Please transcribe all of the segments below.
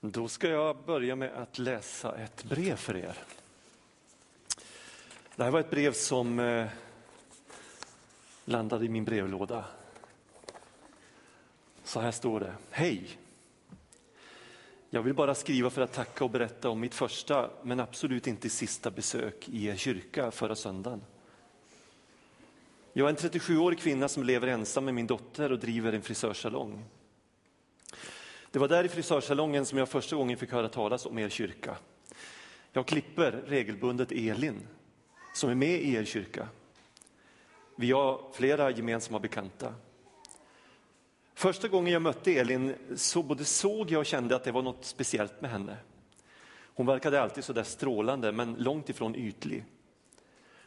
Då ska jag börja med att läsa ett brev för er. Det här var ett brev som eh, landade i min brevlåda. Så här står det. Hej! Jag vill bara skriva för att tacka och berätta om mitt första, men absolut inte sista besök i er kyrka förra söndagen. Jag är en 37-årig kvinna som lever ensam med min dotter och driver en frisörsalong. Det var där i frisörsalongen som jag första gången fick höra talas om er kyrka. Jag klipper regelbundet Elin som är med i er kyrka. Vi har flera gemensamma bekanta. Första gången jag mötte Elin så både såg jag och kände att det var något speciellt med henne. Hon verkade alltid så där strålande men långt ifrån ytlig.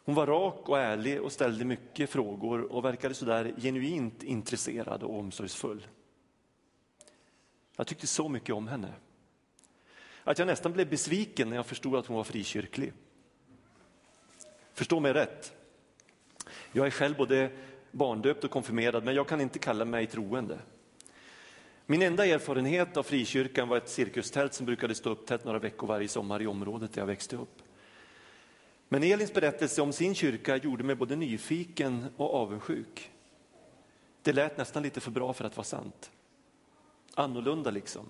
Hon var rak och ärlig och ställde mycket frågor och verkade så där genuint intresserad och omsorgsfull. Jag tyckte så mycket om henne. Att jag nästan blev besviken när jag förstod att hon var frikyrklig. Förstå mig rätt. Jag är själv både barndöpt och konfirmerad men jag kan inte kalla mig troende. Min enda erfarenhet av frikyrkan var ett cirkustält som brukade stå upptätt några veckor varje sommar i området där jag växte upp. Men Elins berättelse om sin kyrka gjorde mig både nyfiken och avundsjuk. Det lät nästan lite för bra för att vara sant. Annorlunda liksom.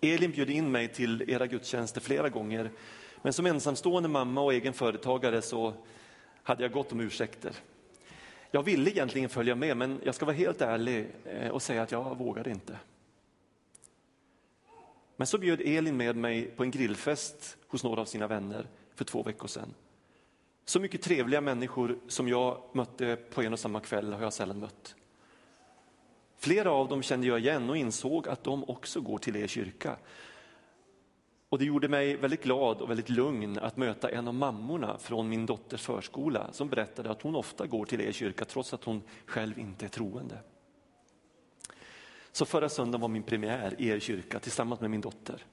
Elin bjöd in mig till era gudstjänster flera gånger, men som ensamstående mamma och egen företagare så hade jag gott om ursäkter. Jag ville egentligen följa med, men jag ska vara helt ärlig eh, och säga att jag vågade inte. Men så bjöd Elin med mig på en grillfest hos några av sina vänner för två veckor sedan. Så mycket trevliga människor som jag mötte på en och samma kväll har jag sällan mött. Flera av dem kände jag igen och insåg att de också går till er kyrka. Och det gjorde mig väldigt glad och väldigt lugn att möta en av mammorna från min dotters förskola som berättade att hon ofta går till er kyrka trots att hon själv inte är troende. Så förra söndagen var min premiär i er kyrka tillsammans med min dotter.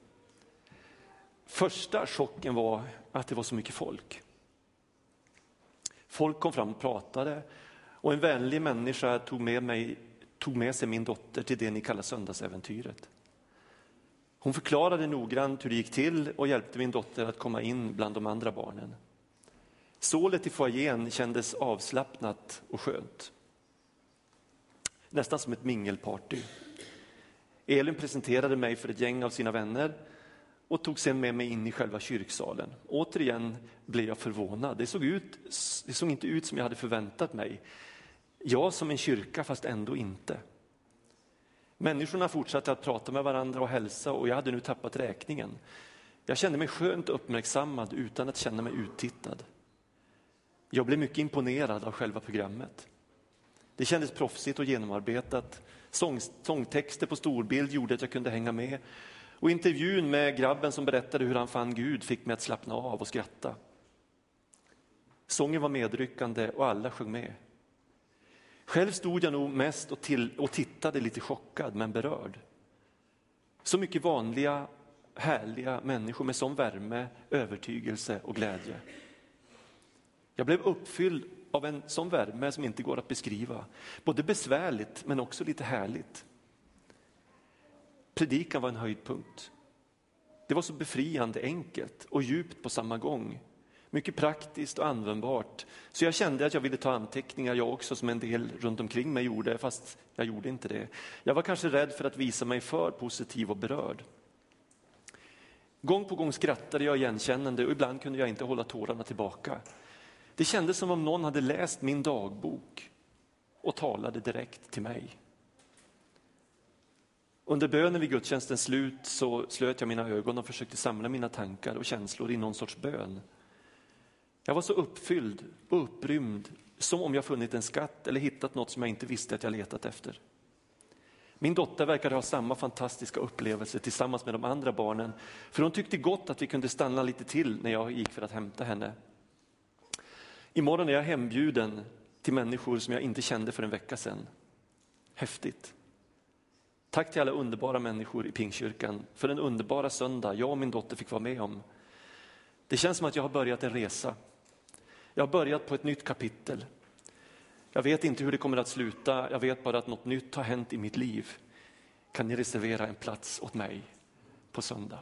Första chocken var att det var så mycket folk. Folk kom fram och pratade och en vänlig människa tog med, mig, tog med sig min dotter till det ni kallar söndagsäventyret. Hon förklarade noggrant hur det gick till och hjälpte min dotter att komma in bland de andra barnen. Sålet i foajén kändes avslappnat och skönt. Nästan som ett mingelparty. Elin presenterade mig för ett gäng av sina vänner och tog sen med mig in i själva kyrksalen. Återigen blev jag förvånad. Det såg, ut, det såg inte ut som jag hade förväntat mig. Ja, som en kyrka fast ändå inte. Människorna fortsatte att prata med varandra och hälsa och jag hade nu tappat räkningen. Jag kände mig skönt uppmärksammad utan att känna mig uttittad. Jag blev mycket imponerad av själva programmet. Det kändes proffsigt och genomarbetat. Sång, sångtexter på storbild gjorde att jag kunde hänga med. Och intervjun med grabben som berättade hur han fann Gud fick mig att slappna av och skratta. Sången var medryckande och alla sjöng med. Själv stod jag nog mest och, till, och tittade lite chockad men berörd. Så mycket vanliga, härliga människor med sån värme, övertygelse och glädje. Jag blev uppfylld av en sån värme som inte går att beskriva. Både besvärligt men också lite härligt. Predikan var en höjdpunkt. Det var så befriande enkelt och djupt på samma gång. Mycket praktiskt och användbart. Så jag kände att jag ville ta anteckningar jag också som en del runt omkring mig gjorde, fast jag gjorde inte det. Jag var kanske rädd för att visa mig för positiv och berörd. Gång på gång skrattade jag igenkännande och ibland kunde jag inte hålla tårarna tillbaka. Det kändes som om någon hade läst min dagbok och talade direkt till mig. Under bönen vid gudstjänstens slut så slöt jag mina ögon och försökte samla mina tankar och känslor i någon sorts bön. Jag var så uppfylld och upprymd som om jag funnit en skatt eller hittat något som jag inte visste att jag letat efter. Min dotter verkade ha samma fantastiska upplevelse tillsammans med de andra barnen för hon tyckte gott att vi kunde stanna lite till när jag gick för att hämta henne. Imorgon är jag hembjuden till människor som jag inte kände för en vecka sedan. Häftigt. Tack till alla underbara människor i Pingkyrkan för den underbara söndag jag och min dotter fick vara med om. Det känns som att jag har börjat en resa. Jag har börjat på ett nytt kapitel. Jag vet inte hur det kommer att sluta, jag vet bara att något nytt har hänt i mitt liv. kan ni reservera en plats åt mig på söndag?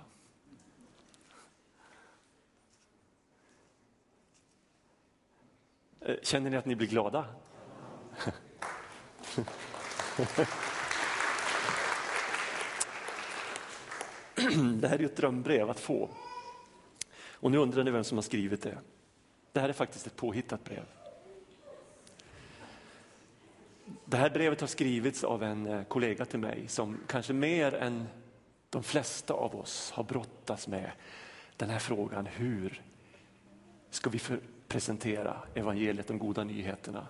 Eh, känner ni att ni blir glada? Det här är ju ett drömbrev att få. Och nu undrar ni vem som har skrivit det. Det här är faktiskt ett påhittat brev. Det här brevet har skrivits av en eh, kollega till mig som kanske mer än de flesta av oss har brottats med den här frågan. Hur ska vi presentera evangeliet, de goda nyheterna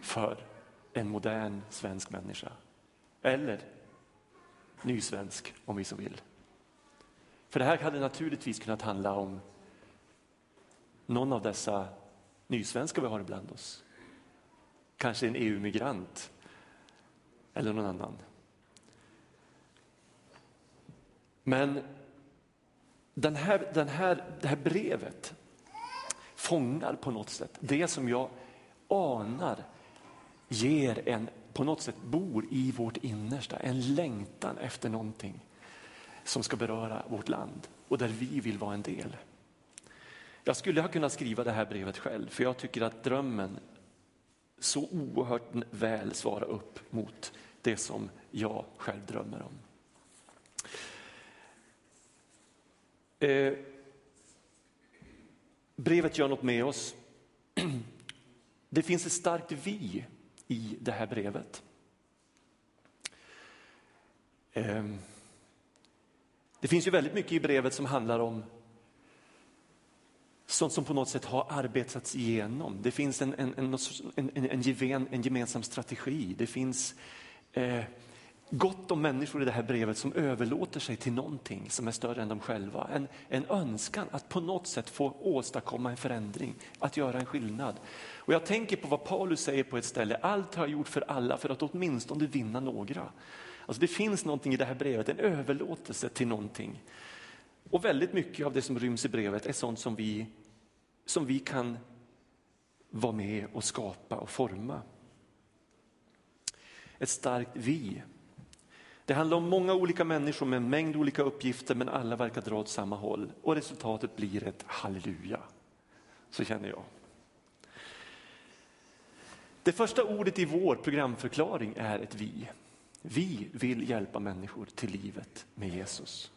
för en modern svensk människa? Eller nysvensk om vi så vill. För det här hade naturligtvis kunnat handla om någon av dessa nysvenskar vi har ibland oss. Kanske en EU-migrant eller någon annan. Men den här, den här, det här brevet fångar på något sätt det som jag anar ger en, på något sätt bor i vårt innersta, en längtan efter någonting som ska beröra vårt land och där vi vill vara en del. Jag skulle ha kunnat skriva det här brevet själv för jag tycker att drömmen så oerhört väl svarar upp mot det som jag själv drömmer om. Eh, brevet gör något med oss. Det finns ett starkt vi i det här brevet. Eh, det finns ju väldigt mycket i brevet som handlar om sånt som på något sätt har arbetats igenom. Det finns en, en, en, en, en gemensam strategi. Det finns eh, gott om människor i det här brevet som överlåter sig till någonting som är större än de själva. En, en önskan att på något sätt få åstadkomma en förändring, att göra en skillnad. Och jag tänker på vad Paulus säger på ett ställe, allt har jag gjort för alla för att åtminstone vinna några. Alltså det finns någonting i det här brevet, en överlåtelse till någonting. Och väldigt mycket av det som ryms i brevet är sånt som vi, som vi kan vara med och skapa och forma. Ett starkt vi. Det handlar om många olika människor med en mängd olika uppgifter men alla verkar dra åt samma håll och resultatet blir ett halleluja. Så känner jag. Det första ordet i vår programförklaring är ett vi. Vi vill hjälpa människor till livet med Jesus.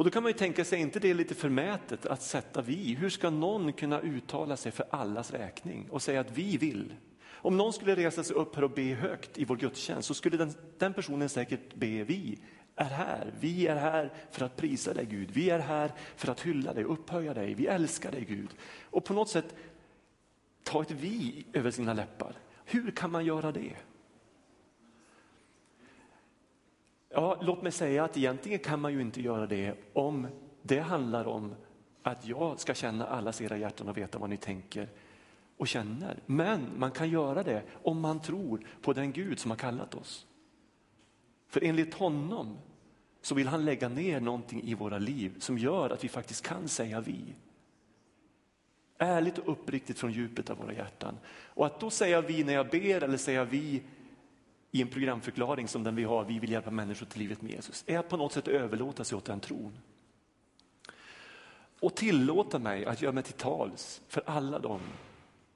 Och då kan man ju tänka sig, är inte det lite förmätet att sätta vi? Hur ska någon kunna uttala sig för allas räkning och säga att vi vill? Om någon skulle resa sig upp här och be högt i vår gudstjänst så skulle den, den personen säkert be vi är här. Vi är här för att prisa dig Gud. Vi är här för att hylla dig, upphöja dig. Vi älskar dig Gud. Och på något sätt ta ett vi över sina läppar. Hur kan man göra det? Ja, låt mig säga att egentligen kan man ju inte göra det om det handlar om att jag ska känna allas era hjärtan och veta vad ni tänker och känner. Men man kan göra det om man tror på den Gud som har kallat oss. För enligt honom så vill han lägga ner någonting i våra liv som gör att vi faktiskt kan säga vi. Ärligt och uppriktigt från djupet av våra hjärtan. Och att då säga vi när jag ber eller säga vi i en programförklaring som den vi har, vi vill hjälpa människor till livet med Jesus, är att på något sätt överlåta sig åt den tron. Och tillåta mig att göra mig till tals för alla dem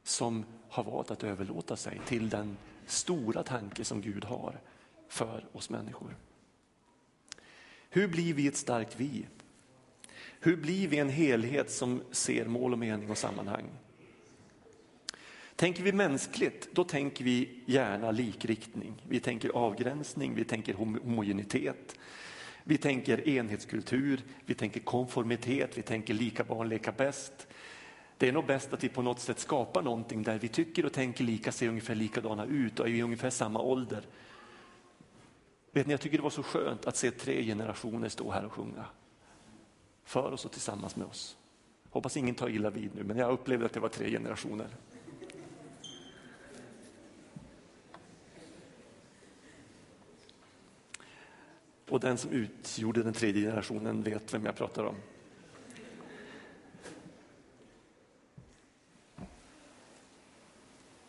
som har valt att överlåta sig till den stora tanke som Gud har för oss människor. Hur blir vi ett starkt vi? Hur blir vi en helhet som ser mål och mening och sammanhang? Tänker vi mänskligt, då tänker vi gärna likriktning. Vi tänker avgränsning, vi tänker homogenitet. Vi tänker enhetskultur, vi tänker konformitet, vi tänker lika barn leka bäst. Det är nog bäst att vi på något sätt skapar någonting där vi tycker och tänker lika, ser ungefär likadana ut och är i ungefär samma ålder. Vet ni, jag tycker det var så skönt att se tre generationer stå här och sjunga. För oss och tillsammans med oss. Hoppas ingen tar illa vid nu, men jag upplevde att det var tre generationer. Och den som utgjorde den tredje generationen vet vem jag pratar om.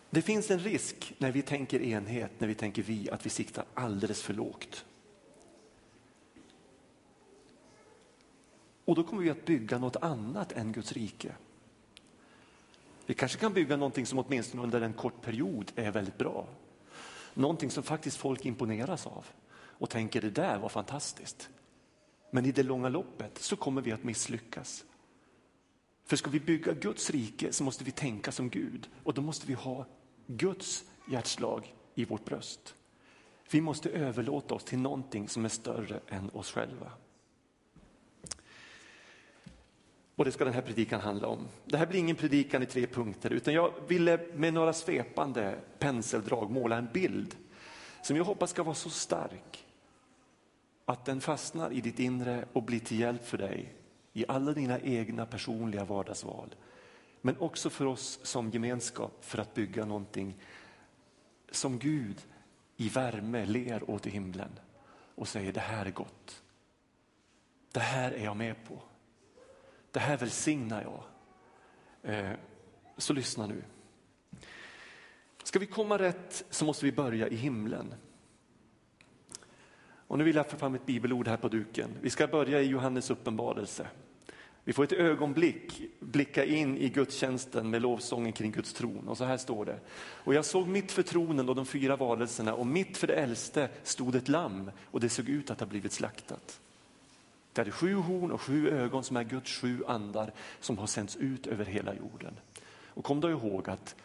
Det finns en risk när vi tänker enhet, när vi tänker vi, att vi siktar alldeles för lågt. Och då kommer vi att bygga något annat än Guds rike. Vi kanske kan bygga någonting som åtminstone under en kort period är väldigt bra, Någonting som faktiskt folk imponeras av och tänker det där var fantastiskt. Men i det långa loppet så kommer vi att misslyckas. För ska vi bygga Guds rike så måste vi tänka som Gud och då måste vi ha Guds hjärtslag i vårt bröst. Vi måste överlåta oss till någonting som är större än oss själva. Och det ska den här predikan handla om. Det här blir ingen predikan i tre punkter utan jag ville med några svepande penseldrag måla en bild som jag hoppas ska vara så stark att den fastnar i ditt inre och blir till hjälp för dig i alla dina egna personliga vardagsval. Men också för oss som gemenskap för att bygga någonting som Gud i värme ler åt i himlen och säger det här är gott. Det här är jag med på. Det här välsignar jag. Eh, så lyssna nu. Ska vi komma rätt så måste vi börja i himlen. Och nu vill jag få fram ett bibelord här på duken. Vi ska börja i Johannes uppenbarelse. Vi får ett ögonblick blicka in i gudstjänsten med lovsången kring Guds tron. Och så här står det. Och jag såg mitt för tronen och de fyra varelserna och mitt för det äldste stod ett lamm och det såg ut att ha blivit slaktat. Det hade sju horn och sju ögon som är Guds sju andar som har sänts ut över hela jorden. Och kom då ihåg att,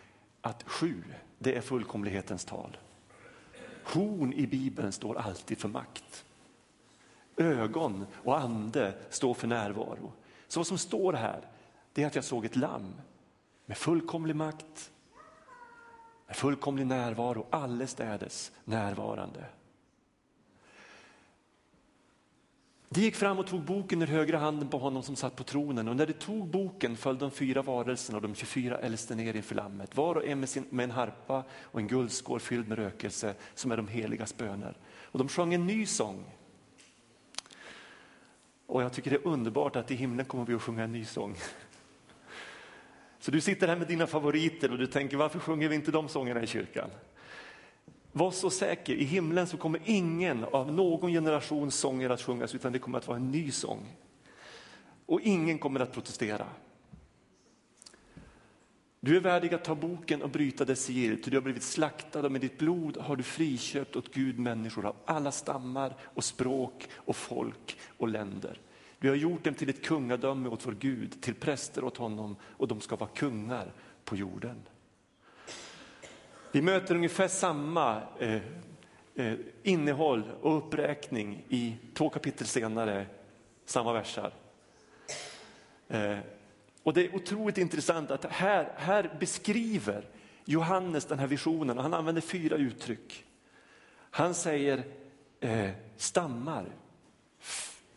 att sju, det är fullkomlighetens tal. Horn i Bibeln står alltid för makt. Ögon och ande står för närvaro. Så vad som står här, det är att jag såg ett lamm med fullkomlig makt, med fullkomlig närvaro, allestädes närvarande. De gick fram och tog boken ur högra handen på honom som satt på tronen och när de tog boken föll de fyra varelserna och de 24 äldste ner inför lammet, var och en med, sin, med en harpa och en guldskål fylld med rökelse som är de heligas böner. Och de sjöng en ny sång. Och jag tycker det är underbart att i himlen kommer vi att sjunga en ny sång. Så du sitter här med dina favoriter och du tänker varför sjunger vi inte de sångerna i kyrkan? Var så säker, i himlen så kommer ingen av någon generations sånger att sjungas utan det kommer att vara en ny sång. Och ingen kommer att protestera. Du är värdig att ta boken och bryta dess sigill, ty du har blivit slaktad och med ditt blod har du friköpt åt Gud människor av alla stammar och språk och folk och länder. Du har gjort dem till ett kungadöme åt vår Gud, till präster åt honom och de ska vara kungar på jorden. Vi möter ungefär samma eh, eh, innehåll och uppräkning i två kapitel senare, samma versar. Eh, och det är otroligt intressant att här, här beskriver Johannes den här visionen och han använder fyra uttryck. Han säger eh, stammar.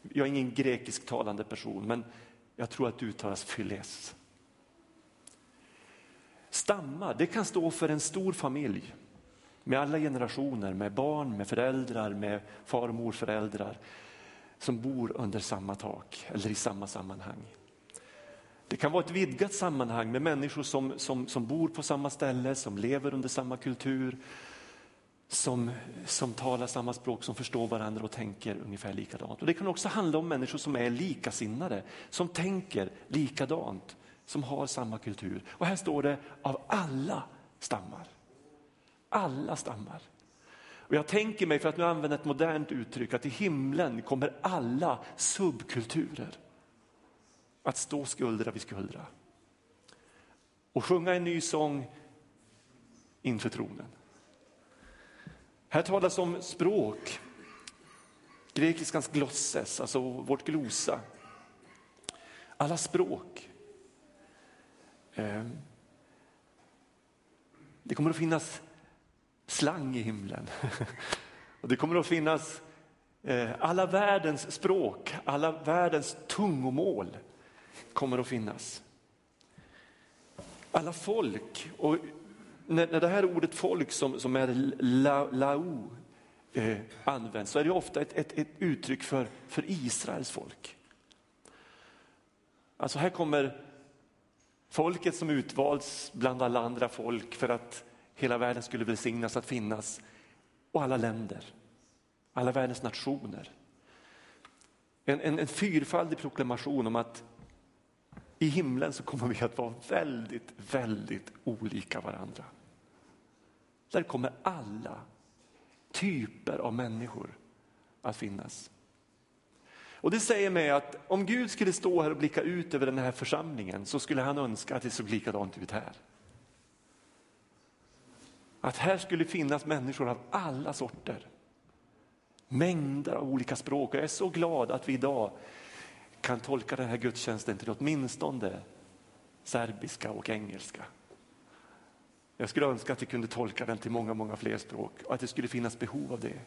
Jag är ingen grekisktalande person men jag tror att det uttalas fyles. Stammar, det kan stå för en stor familj med alla generationer, med barn, med föräldrar, med far och morföräldrar som bor under samma tak eller i samma sammanhang. Det kan vara ett vidgat sammanhang med människor som, som, som bor på samma ställe, som lever under samma kultur, som, som talar samma språk, som förstår varandra och tänker ungefär likadant. Och det kan också handla om människor som är likasinnade, som tänker likadant som har samma kultur. Och här står det av alla stammar. Alla stammar. Och jag tänker mig, för att nu använda ett modernt uttryck, att i himlen kommer alla subkulturer att stå skuldra vid skuldra. Och sjunga en ny sång inför tronen. Här talas om språk, grekiskans glosses, alltså vårt glosa. Alla språk. Ehm, det kommer att finnas slang i himlen. Och det kommer att finnas eh, alla världens språk, alla världens tungomål kommer att finnas. Alla folk, och när, det här ordet folk som, som är la, lao eh, används så är det ofta ett, ett, ett uttryck för, för Israels folk. Alltså här kommer Folket som utvalts bland alla andra folk för att hela världen skulle välsignas att finnas och alla länder, alla världens nationer. En, en, en fyrfaldig proklamation om att i himlen så kommer vi att vara väldigt, väldigt olika varandra. Där kommer alla typer av människor att finnas. Och Det säger mig att om Gud skulle stå här och blicka ut över den här församlingen så skulle han önska att det såg likadant ut här. Att här skulle finnas människor av alla sorter. Mängder av olika språk. Jag är så glad att vi idag kan tolka den här gudstjänsten till åtminstone serbiska och engelska. Jag skulle önska att vi kunde tolka den till många, många fler språk och att det skulle finnas behov av det.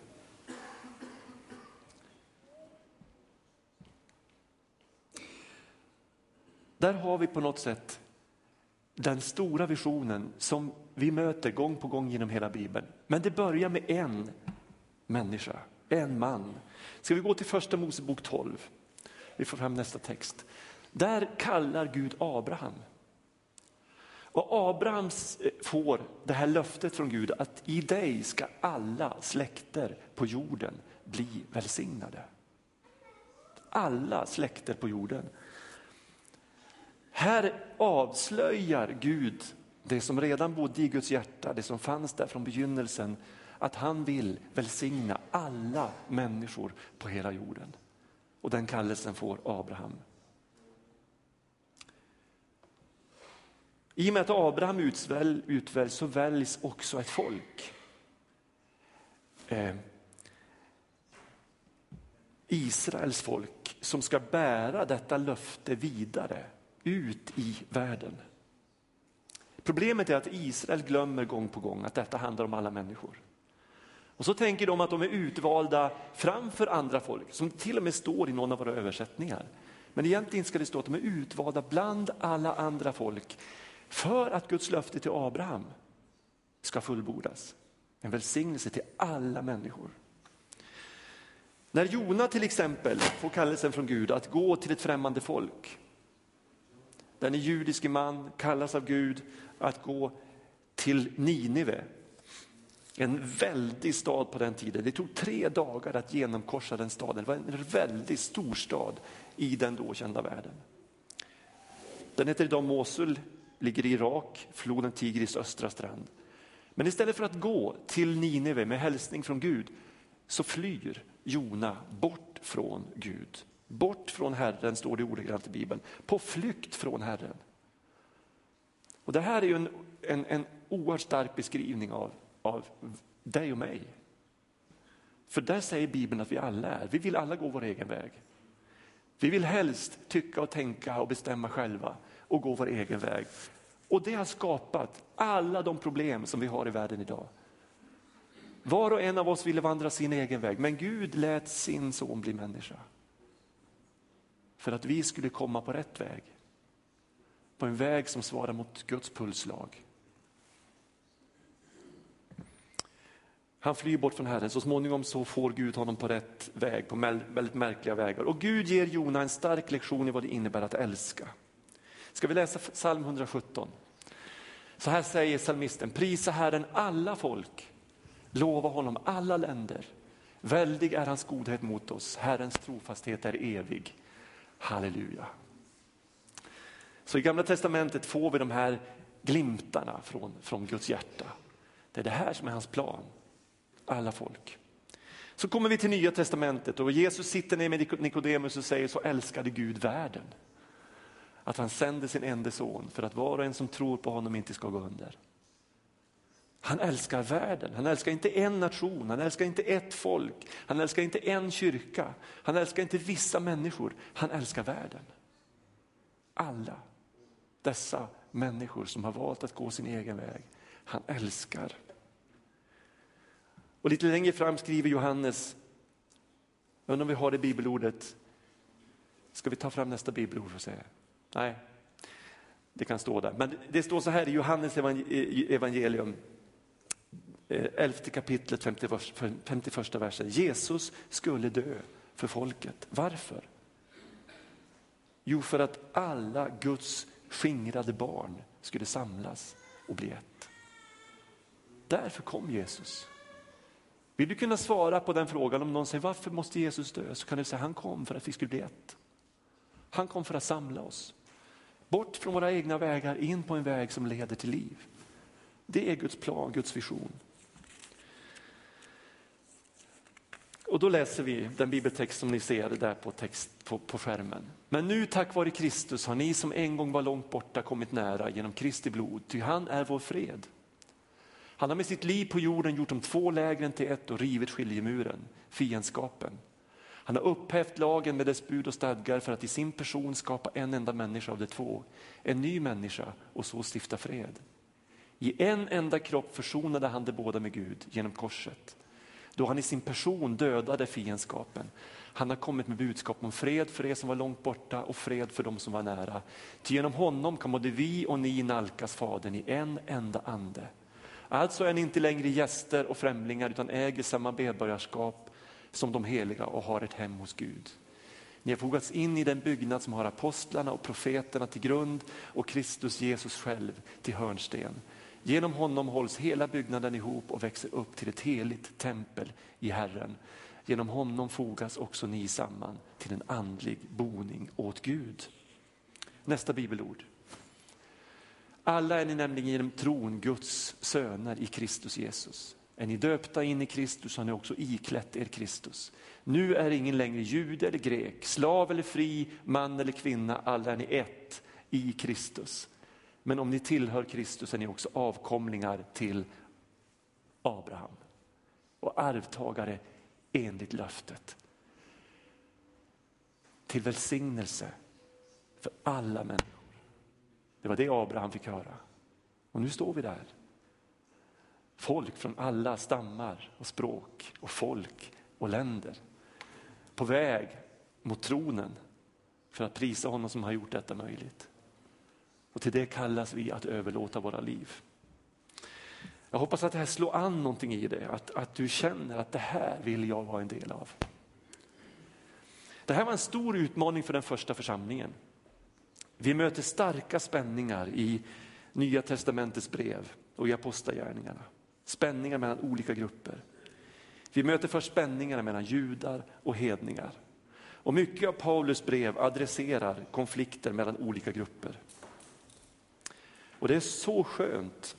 Där har vi på något sätt den stora visionen som vi möter gång på gång genom hela Bibeln. Men det börjar med en människa, en man. Ska vi gå till första Mosebok 12? Vi får fram nästa text. Där kallar Gud Abraham. Och Abraham eh, får det här löftet från Gud att i dig ska alla släkter på jorden bli välsignade. Alla släkter på jorden. Här avslöjar Gud det som redan bodde i Guds hjärta, det som fanns där från begynnelsen, att han vill välsigna alla människor på hela jorden. Och den kallelsen får Abraham. I och med att Abraham utväljs så väljs också ett folk. Eh, Israels folk som ska bära detta löfte vidare ut i världen. Problemet är att Israel glömmer gång på gång att detta handlar om alla människor. Och så tänker de att de är utvalda framför andra folk, som till och med står i någon av våra översättningar. Men egentligen ska det stå att de är utvalda bland alla andra folk för att Guds löfte till Abraham ska fullbordas. En välsignelse till alla människor. När Jona till exempel får kallelsen från Gud att gå till ett främmande folk. Den judiske man kallas av Gud att gå till Ninive en väldig stad på den tiden. Det tog tre dagar att genomkorsa den staden. Det var en väldigt stor stad i den då kända världen. Den heter idag Mosul, ligger i Irak, floden Tigris östra strand. Men istället för att gå till Nineve med hälsning från Gud så flyr Jona bort från Gud. Bort från Herren står det ordagrant i Bibeln, på flykt från Herren. Och Det här är ju en, en, en oerhört stark beskrivning av av dig och mig. För där säger Bibeln att vi alla är, vi vill alla gå vår egen väg. Vi vill helst tycka och tänka och bestämma själva och gå vår egen väg. Och det har skapat alla de problem som vi har i världen idag. Var och en av oss ville vandra sin egen väg, men Gud lät sin son bli människa. För att vi skulle komma på rätt väg. På en väg som svarar mot Guds pulslag. Han flyr bort från Herren. Så småningom så får Gud honom på rätt väg, på väldigt märkliga vägar. Och Gud ger Jona en stark lektion i vad det innebär att älska. Ska vi läsa psalm 117? Så här säger psalmisten, prisa Herren alla folk, lova honom alla länder. Väldig är hans godhet mot oss, Herrens trofasthet är evig. Halleluja. Så i gamla testamentet får vi de här glimtarna från, från Guds hjärta. Det är det här som är hans plan alla folk. Så kommer vi till nya testamentet och Jesus sitter ner med Nikodemus och säger så älskade Gud världen. Att han sände sin enda son för att var och en som tror på honom inte ska gå under. Han älskar världen, han älskar inte en nation, han älskar inte ett folk, han älskar inte en kyrka, han älskar inte vissa människor, han älskar världen. Alla dessa människor som har valt att gå sin egen väg, han älskar. Och lite längre fram skriver Johannes, jag undrar om vi har det bibelordet, ska vi ta fram nästa bibelord och säga? Nej, det kan stå där. Men det står så här i Johannes evangelium, Eh, 11 kapitlet 51 versen. Jesus skulle dö för folket. Varför? Jo, för att alla Guds skingrade barn skulle samlas och bli ett. Därför kom Jesus. Vill du kunna svara på den frågan om någon säger varför måste Jesus dö? Så kan du säga han kom för att vi skulle bli ett. Han kom för att samla oss. Bort från våra egna vägar in på en väg som leder till liv. Det är Guds plan, Guds vision. Och då läser vi den bibeltext som ni ser där på, text, på, på skärmen. Men nu tack vare Kristus har ni som en gång var långt borta kommit nära genom Kristi blod, ty han är vår fred. Han har med sitt liv på jorden gjort de två lägren till ett och rivit skiljemuren, fiendskapen. Han har upphävt lagen med dess bud och stadgar för att i sin person skapa en enda människa av de två, en ny människa och så stifta fred. I en enda kropp försonade han de båda med Gud genom korset då han i sin person dödade fiendskapen. Han har kommit med budskap om fred för er som var långt borta och fred för dem som var nära. Ty genom honom kan både vi och ni nalkas Fadern i en enda ande. Alltså är ni inte längre gäster och främlingar utan äger samma medborgarskap som de heliga och har ett hem hos Gud. Ni har fogats in i den byggnad som har apostlarna och profeterna till grund och Kristus Jesus själv till hörnsten. Genom honom hålls hela byggnaden ihop och växer upp till ett heligt tempel i Herren. Genom honom fogas också ni samman till en andlig boning åt Gud. Nästa bibelord. Alla är ni nämligen genom tron Guds söner i Kristus Jesus. Är ni döpta in i Kristus har ni också iklätt er Kristus. Nu är ingen längre jude eller grek, slav eller fri, man eller kvinna, alla är ni ett i Kristus. Men om ni tillhör Kristus är ni också avkomlingar till Abraham och arvtagare enligt löftet. Till välsignelse för alla människor. Det var det Abraham fick höra. Och nu står vi där. Folk från alla stammar och språk och folk och länder. På väg mot tronen för att prisa honom som har gjort detta möjligt. Och till det kallas vi att överlåta våra liv. Jag hoppas att det här slår an någonting i dig, att, att du känner att det här vill jag vara en del av. Det här var en stor utmaning för den första församlingen. Vi möter starka spänningar i Nya testamentets brev och i apostlagärningarna. Spänningar mellan olika grupper. Vi möter först spänningarna mellan judar och hedningar. Och mycket av Paulus brev adresserar konflikter mellan olika grupper. Och det är så skönt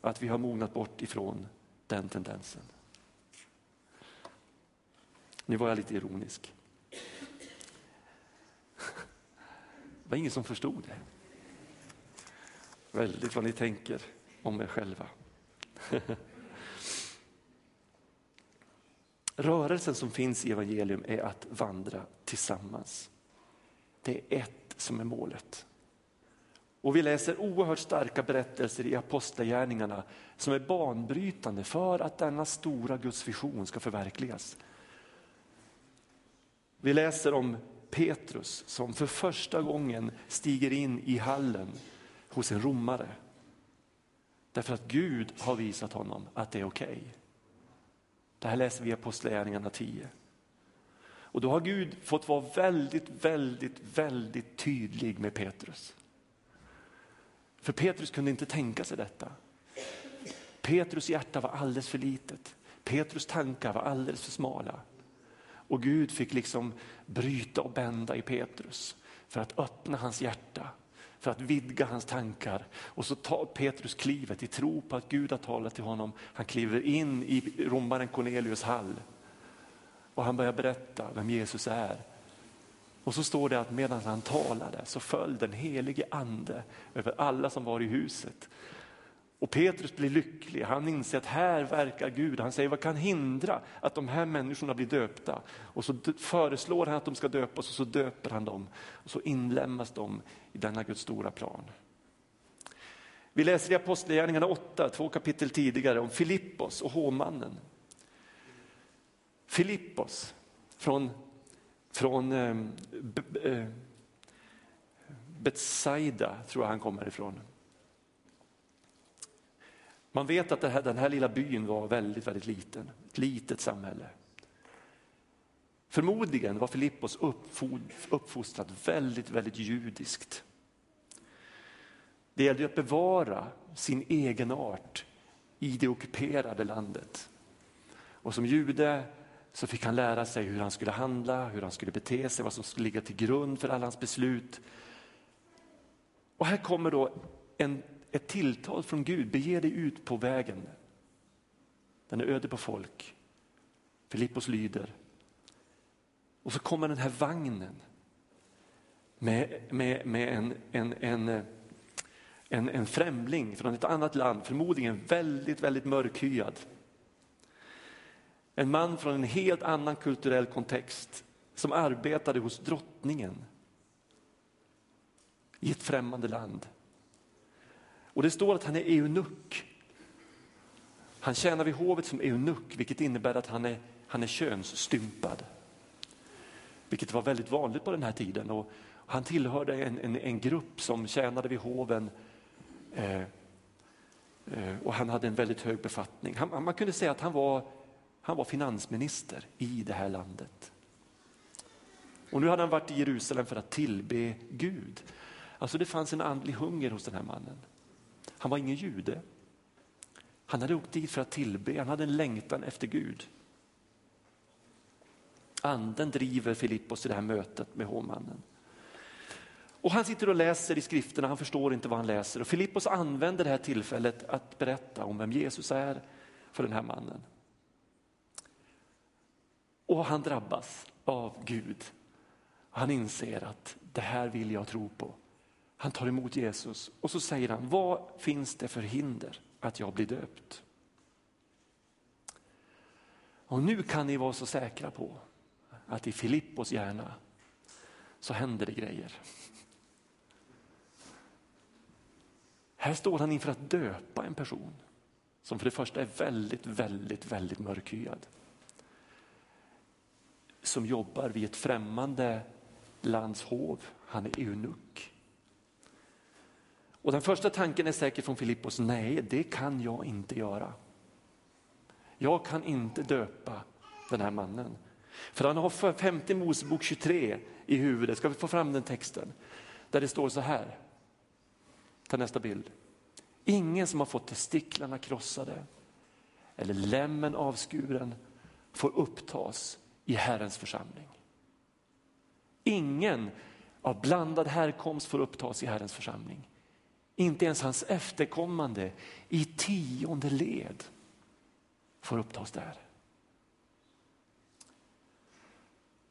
att vi har mognat bort ifrån den tendensen. Nu var jag lite ironisk. Det var ingen som förstod det. Väldigt vad ni tänker om er själva. Rörelsen som finns i evangelium är att vandra tillsammans. Det är ett som är målet. Och vi läser oerhört starka berättelser i apostlagärningarna som är banbrytande för att denna stora Guds vision ska förverkligas. Vi läser om Petrus som för första gången stiger in i hallen hos en romare. Därför att Gud har visat honom att det är okej. Okay. Det här läser vi i Apostlagärningarna 10. Och då har Gud fått vara väldigt, väldigt, väldigt tydlig med Petrus. För Petrus kunde inte tänka sig detta. Petrus hjärta var alldeles för litet. Petrus tankar var alldeles för smala. Och Gud fick liksom bryta och bända i Petrus för att öppna hans hjärta, för att vidga hans tankar. Och så tar Petrus klivet i tro på att Gud har talat till honom. Han kliver in i romaren Cornelius hall och han börjar berätta vem Jesus är och så står det att medan han talade så föll den helige ande över alla som var i huset. Och Petrus blir lycklig, han inser att här verkar Gud. Han säger vad kan hindra att de här människorna blir döpta? Och så föreslår han att de ska döpas och så döper han dem. Och så inlämnas de i denna Guds stora plan. Vi läser i Apostlagärningarna 8, två kapitel tidigare, om Filippos och hovmannen. Filippos från från ehm, eh, Betsaida, tror jag han kommer ifrån. Man vet att här, den här lilla byn var väldigt, väldigt liten, ett litet samhälle. Förmodligen var Filippos uppfostrad väldigt, väldigt judiskt. Det gällde att bevara sin egen art i det ockuperade landet. Och som jude så fick han lära sig hur han skulle handla, hur han skulle bete sig, vad som skulle ligga till grund för alla hans beslut. Och här kommer då en, ett tilltal från Gud, bege dig ut på vägen. Den är öde på folk. Filippos lyder. Och så kommer den här vagnen med, med, med en, en, en, en, en främling från ett annat land, förmodligen väldigt, väldigt mörkhyad. En man från en helt annan kulturell kontext som arbetade hos drottningen i ett främmande land. Och det står att han är eunuck. Han tjänar vid hovet som eunuck, vilket innebär att han är, han är könsstympad. Vilket var väldigt vanligt på den här tiden. Och han tillhörde en, en, en grupp som tjänade vid hoven eh, eh, och han hade en väldigt hög befattning. Han, man kunde säga att han var, han var finansminister i det här landet. Och nu hade han varit i Jerusalem för att tillbe Gud. Alltså det fanns en andlig hunger hos den här mannen. Han var ingen jude. Han hade åkt dit för att tillbe, han hade en längtan efter Gud. Anden driver Filippos till det här mötet med hovmannen. Och han sitter och läser i skrifterna, han förstår inte vad han läser. Och Filippos använder det här tillfället att berätta om vem Jesus är för den här mannen. Och han drabbas av Gud. Han inser att det här vill jag tro på. Han tar emot Jesus och så säger han, vad finns det för hinder att jag blir döpt? Och nu kan ni vara så säkra på att i Filippos hjärna så händer det grejer. Här står han inför att döpa en person som för det första är väldigt, väldigt, väldigt mörkhyad. Som jobbar vid ett främmande lands hov. Han är eunuck. Och den första tanken är säkert från Filippos, nej det kan jag inte göra. Jag kan inte döpa den här mannen. För han har 50 Mosebok 23 i huvudet, ska vi få fram den texten? Där det står så här, ta nästa bild. Ingen som har fått testiklarna krossade eller lämmen avskuren får upptas i Herrens församling. Ingen av blandad härkomst får upptas i Herrens församling. Inte ens hans efterkommande i tionde led får upptas där.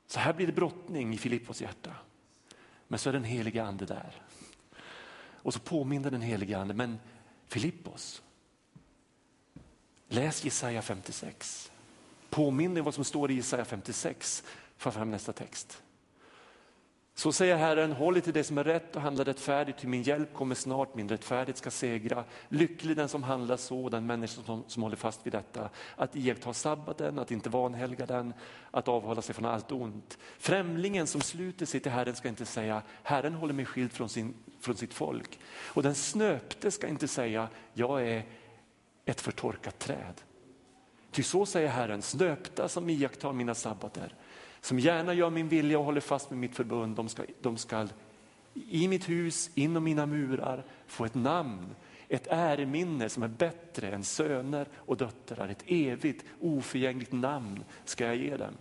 Så här blir det brottning i Filippos hjärta. Men så är den helige ande där. Och så påminner den helige ande, men Filippos, läs Jesaja 56. Påminn dig vad som står i Jesaja 56. För fram nästa text. Så säger Herren, håll till det som är rätt och handla rättfärdigt, till min hjälp kommer snart, min rättfärdighet ska segra. Lycklig den som handlar så, den människa som, som håller fast vid detta. Att iaktta sabbaten, att inte vanhelga den, att avhålla sig från allt ont. Främlingen som sluter sig till Herren ska inte säga, Herren håller mig skild från, sin, från sitt folk. Och den snöpte ska inte säga, jag är ett förtorkat träd. Ty så säger Herren, snöpta som iakttar mina sabbater som gärna gör min vilja och håller fast med mitt förbund, de ska, de ska i mitt hus, inom mina murar få ett namn, ett äreminne som är bättre än söner och döttrar. Ett evigt oförgängligt namn ska jag ge dem.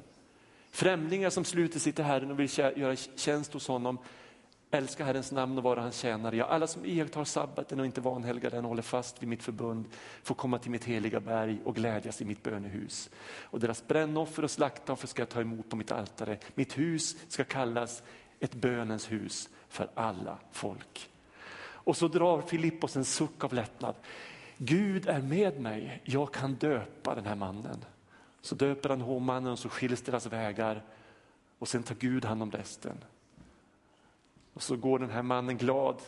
Främlingar som sluter sig till Herren och vill göra tjänst hos honom älska Herrens namn och vara hans tjänare. Ja, alla som iakttar sabbaten och inte vanhelgar den och håller fast vid mitt förbund får komma till mitt heliga berg och glädjas i mitt bönehus. Och deras brännoffer och slaktoffer ska jag ta emot på mitt altare. Mitt hus ska kallas ett bönens hus för alla folk. Och så drar Filippos en suck av lättnad. Gud är med mig, jag kan döpa den här mannen. Så döper han hovmannen och så skiljs deras vägar och sen tar Gud hand om resten. Och så går den här mannen glad,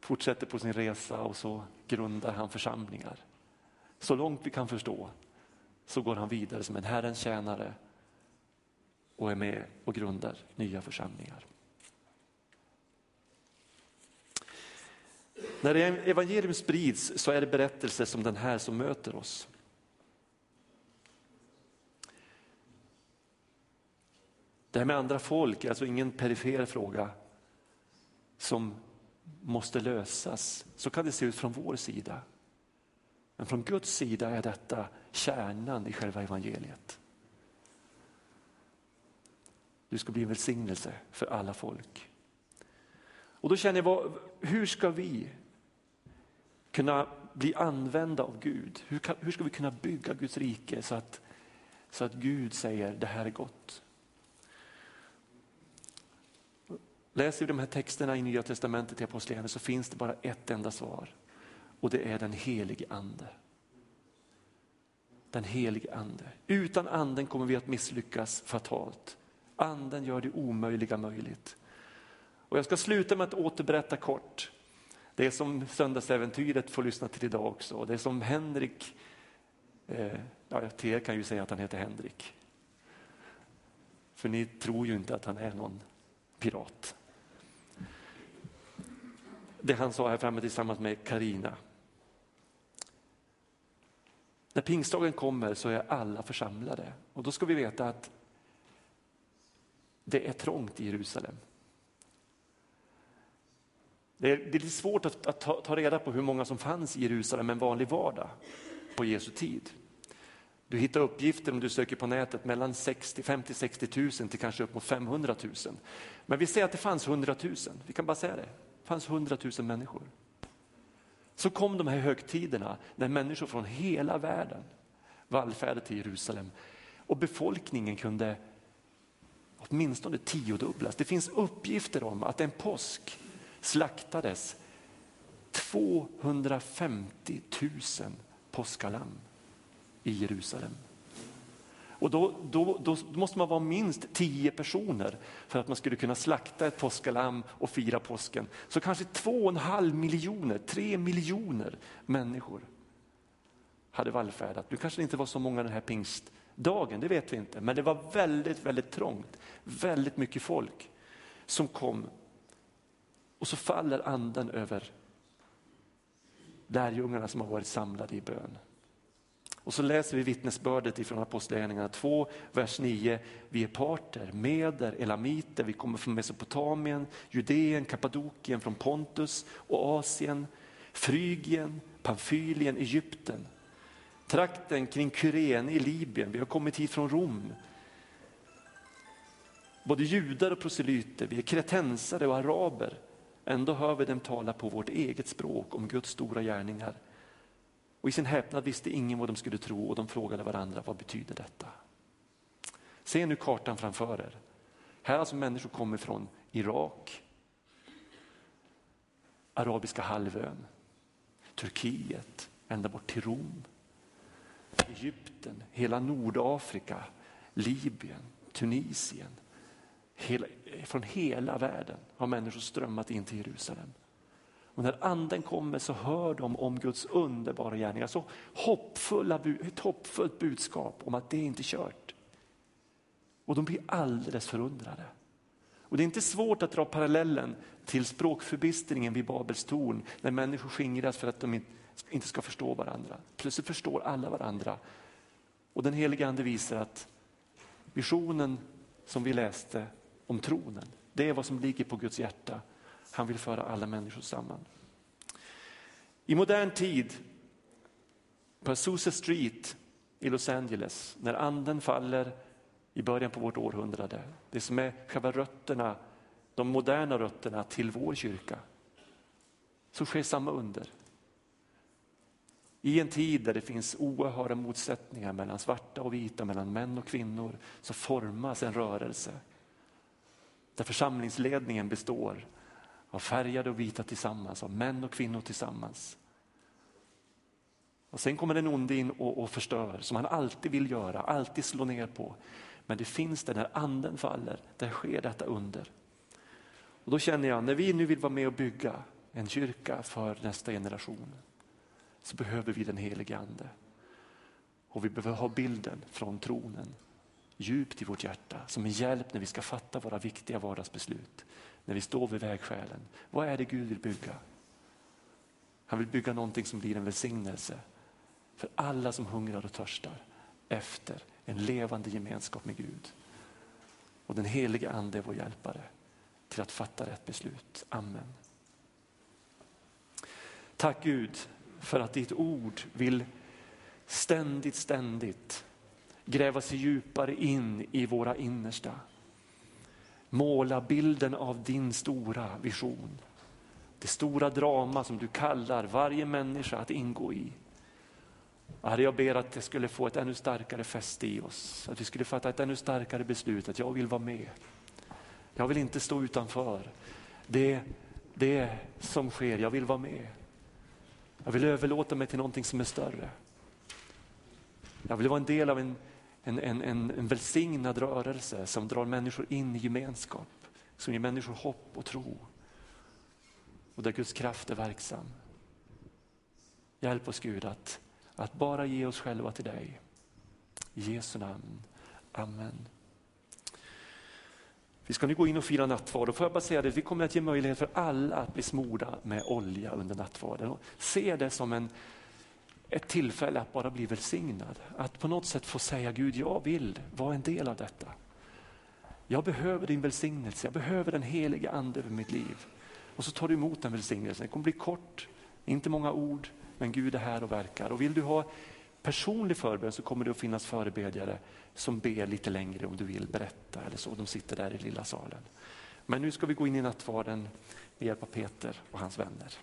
fortsätter på sin resa och så grundar han församlingar. Så långt vi kan förstå så går han vidare som en Herrens tjänare och är med och grundar nya församlingar. När evangelium sprids så är det berättelser som den här som möter oss. Det här med andra folk är alltså ingen perifer fråga som måste lösas. Så kan det se ut från vår sida. Men från Guds sida är detta kärnan i själva evangeliet. Du ska bli en välsignelse för alla folk. Och då känner jag, hur ska vi kunna bli använda av Gud? Hur, kan, hur ska vi kunna bygga Guds rike så att, så att Gud säger det här är gott? Läser vi de här texterna i Nya Testamentet i Apostlagärningarna så finns det bara ett enda svar och det är den helige ande. Den helige ande. Utan anden kommer vi att misslyckas fatalt. Anden gör det omöjliga möjligt. Och jag ska sluta med att återberätta kort det som söndagsäventyret får lyssna till idag också. Det som Henrik, eh, ja, till er kan ju säga att han heter Henrik. För ni tror ju inte att han är någon pirat. Det han sa här framme tillsammans med Karina. När pingstdagen kommer så är alla församlade och då ska vi veta att det är trångt i Jerusalem. Det är, det är lite svårt att, att ta, ta, reda på hur många som fanns i Jerusalem en vanlig vardag på Jesu tid. Du hittar uppgifter om du söker på nätet mellan 50-60 000 till kanske upp mot 500 000. Men vi säger att det fanns 100 000, vi kan bara säga det. Det fanns 100 000 människor. Så kom de här högtiderna när människor från hela världen vallfärdade till Jerusalem och befolkningen kunde åtminstone tiodubblas. Det finns uppgifter om att en påsk slaktades 250 000 påskalamm i Jerusalem. Och då, då, då, måste man vara minst tio personer för att man skulle kunna slakta ett påskalamm och fira påsken. Så kanske två och en halv miljoner, tre miljoner människor hade vallfärdat. Nu kanske det inte var så många den här pingstdagen, det vet vi inte. Men det var väldigt, väldigt trångt. Väldigt mycket folk som kom. Och så faller anden över lärjungarna som har varit samlade i bön. Och så läser vi vittnesbördet ifrån Apostlagärningarna 2, vers 9. Vi är parter, meder, elamiter, vi kommer från Mesopotamien, Judeen, Kappadokien, från Pontus och Asien, Frygien, Pamfylien, Egypten, trakten kring Kyrene i Libyen, vi har kommit hit från Rom. Både judar och proselyter, vi är kretensare och araber. Ändå hör vi dem tala på vårt eget språk om Guds stora gärningar och i sin häpnad visste ingen vad de skulle tro och de frågade varandra, vad betyder detta? Se nu kartan framför er. Här alltså människor kommer från Irak, Arabiska halvön, Turkiet, ända bort till Rom, Egypten, hela Nordafrika, Libyen, Tunisien. Hela, från hela världen har människor strömmat in till Jerusalem. Och när anden kommer så hör de om Guds underbara gärningar. Så hoppfulla, ett hoppfullt budskap om att det är inte kört. Och de blir alldeles förundrade. Och det är inte svårt att dra parallellen till språkförbistringen vid Babels torn när människor skingras för att de inte ska förstå varandra. Plötsligt förstår alla varandra. Och den heliga ande visar att visionen som vi läste om tronen, det är vad som ligger på Guds hjärta han vill föra alla människor samman. I modern tid, på Azusa Street i Los Angeles, när anden faller i början på vårt århundrade, det som är själva rötterna, de moderna rötterna till vår kyrka, så sker samma under. I en tid där det finns oerhörda motsättningar mellan svarta och vita, mellan män och kvinnor, så formas en rörelse där församlingsledningen består av färgade och vita tillsammans, av män och kvinnor tillsammans. Och Sen kommer den onde in och, och förstör, som han alltid vill göra, alltid slå ner på. Men det finns det, när anden faller, där sker detta under. Och Då känner jag, när vi nu vill vara med och bygga en kyrka för nästa generation, så behöver vi den helige ande. Och vi behöver ha bilden från tronen djupt i vårt hjärta som en hjälp när vi ska fatta våra viktiga vardagsbeslut när vi står vid vägskälen. Vad är det Gud vill bygga? Han vill bygga någonting som blir en välsignelse för alla som hungrar och törstar efter en levande gemenskap med Gud. Och den helige ande är vår hjälpare till att fatta rätt beslut. Amen. Tack Gud för att ditt ord vill ständigt, ständigt gräva sig djupare in i våra innersta. Måla bilden av din stora vision. Det stora drama som du kallar varje människa att ingå i. Herre, jag ber att det skulle få ett ännu starkare fäste i oss. Att vi skulle fatta ett ännu starkare beslut att jag vill vara med. Jag vill inte stå utanför det, det som sker, jag vill vara med. Jag vill överlåta mig till någonting som är större. Jag vill vara en del av en, en, en, en, en välsignad rörelse som drar människor in i gemenskap, som ger människor hopp och tro. Och där Guds kraft är verksam. Hjälp oss Gud att, att bara ge oss själva till dig. I Jesu namn. Amen. Vi ska nu gå in och fira nattvard och får jag bara säga det, vi kommer att ge möjlighet för alla att bli smorda med olja under nattvarden. Se det som en, ett tillfälle att bara bli välsignad. Att på något sätt få säga Gud, jag vill vara en del av detta. Jag behöver din välsignelse, jag behöver den helige ande över mitt liv. Och så tar du emot den välsignelsen. Det kommer bli kort, inte många ord, men Gud är här och verkar. Och vill du ha personlig förbön så kommer det att finnas förebedjare som ber lite längre om du vill berätta eller så. De sitter där i lilla salen. Men nu ska vi gå in i nattvarden med hjälp av Peter och hans vänner.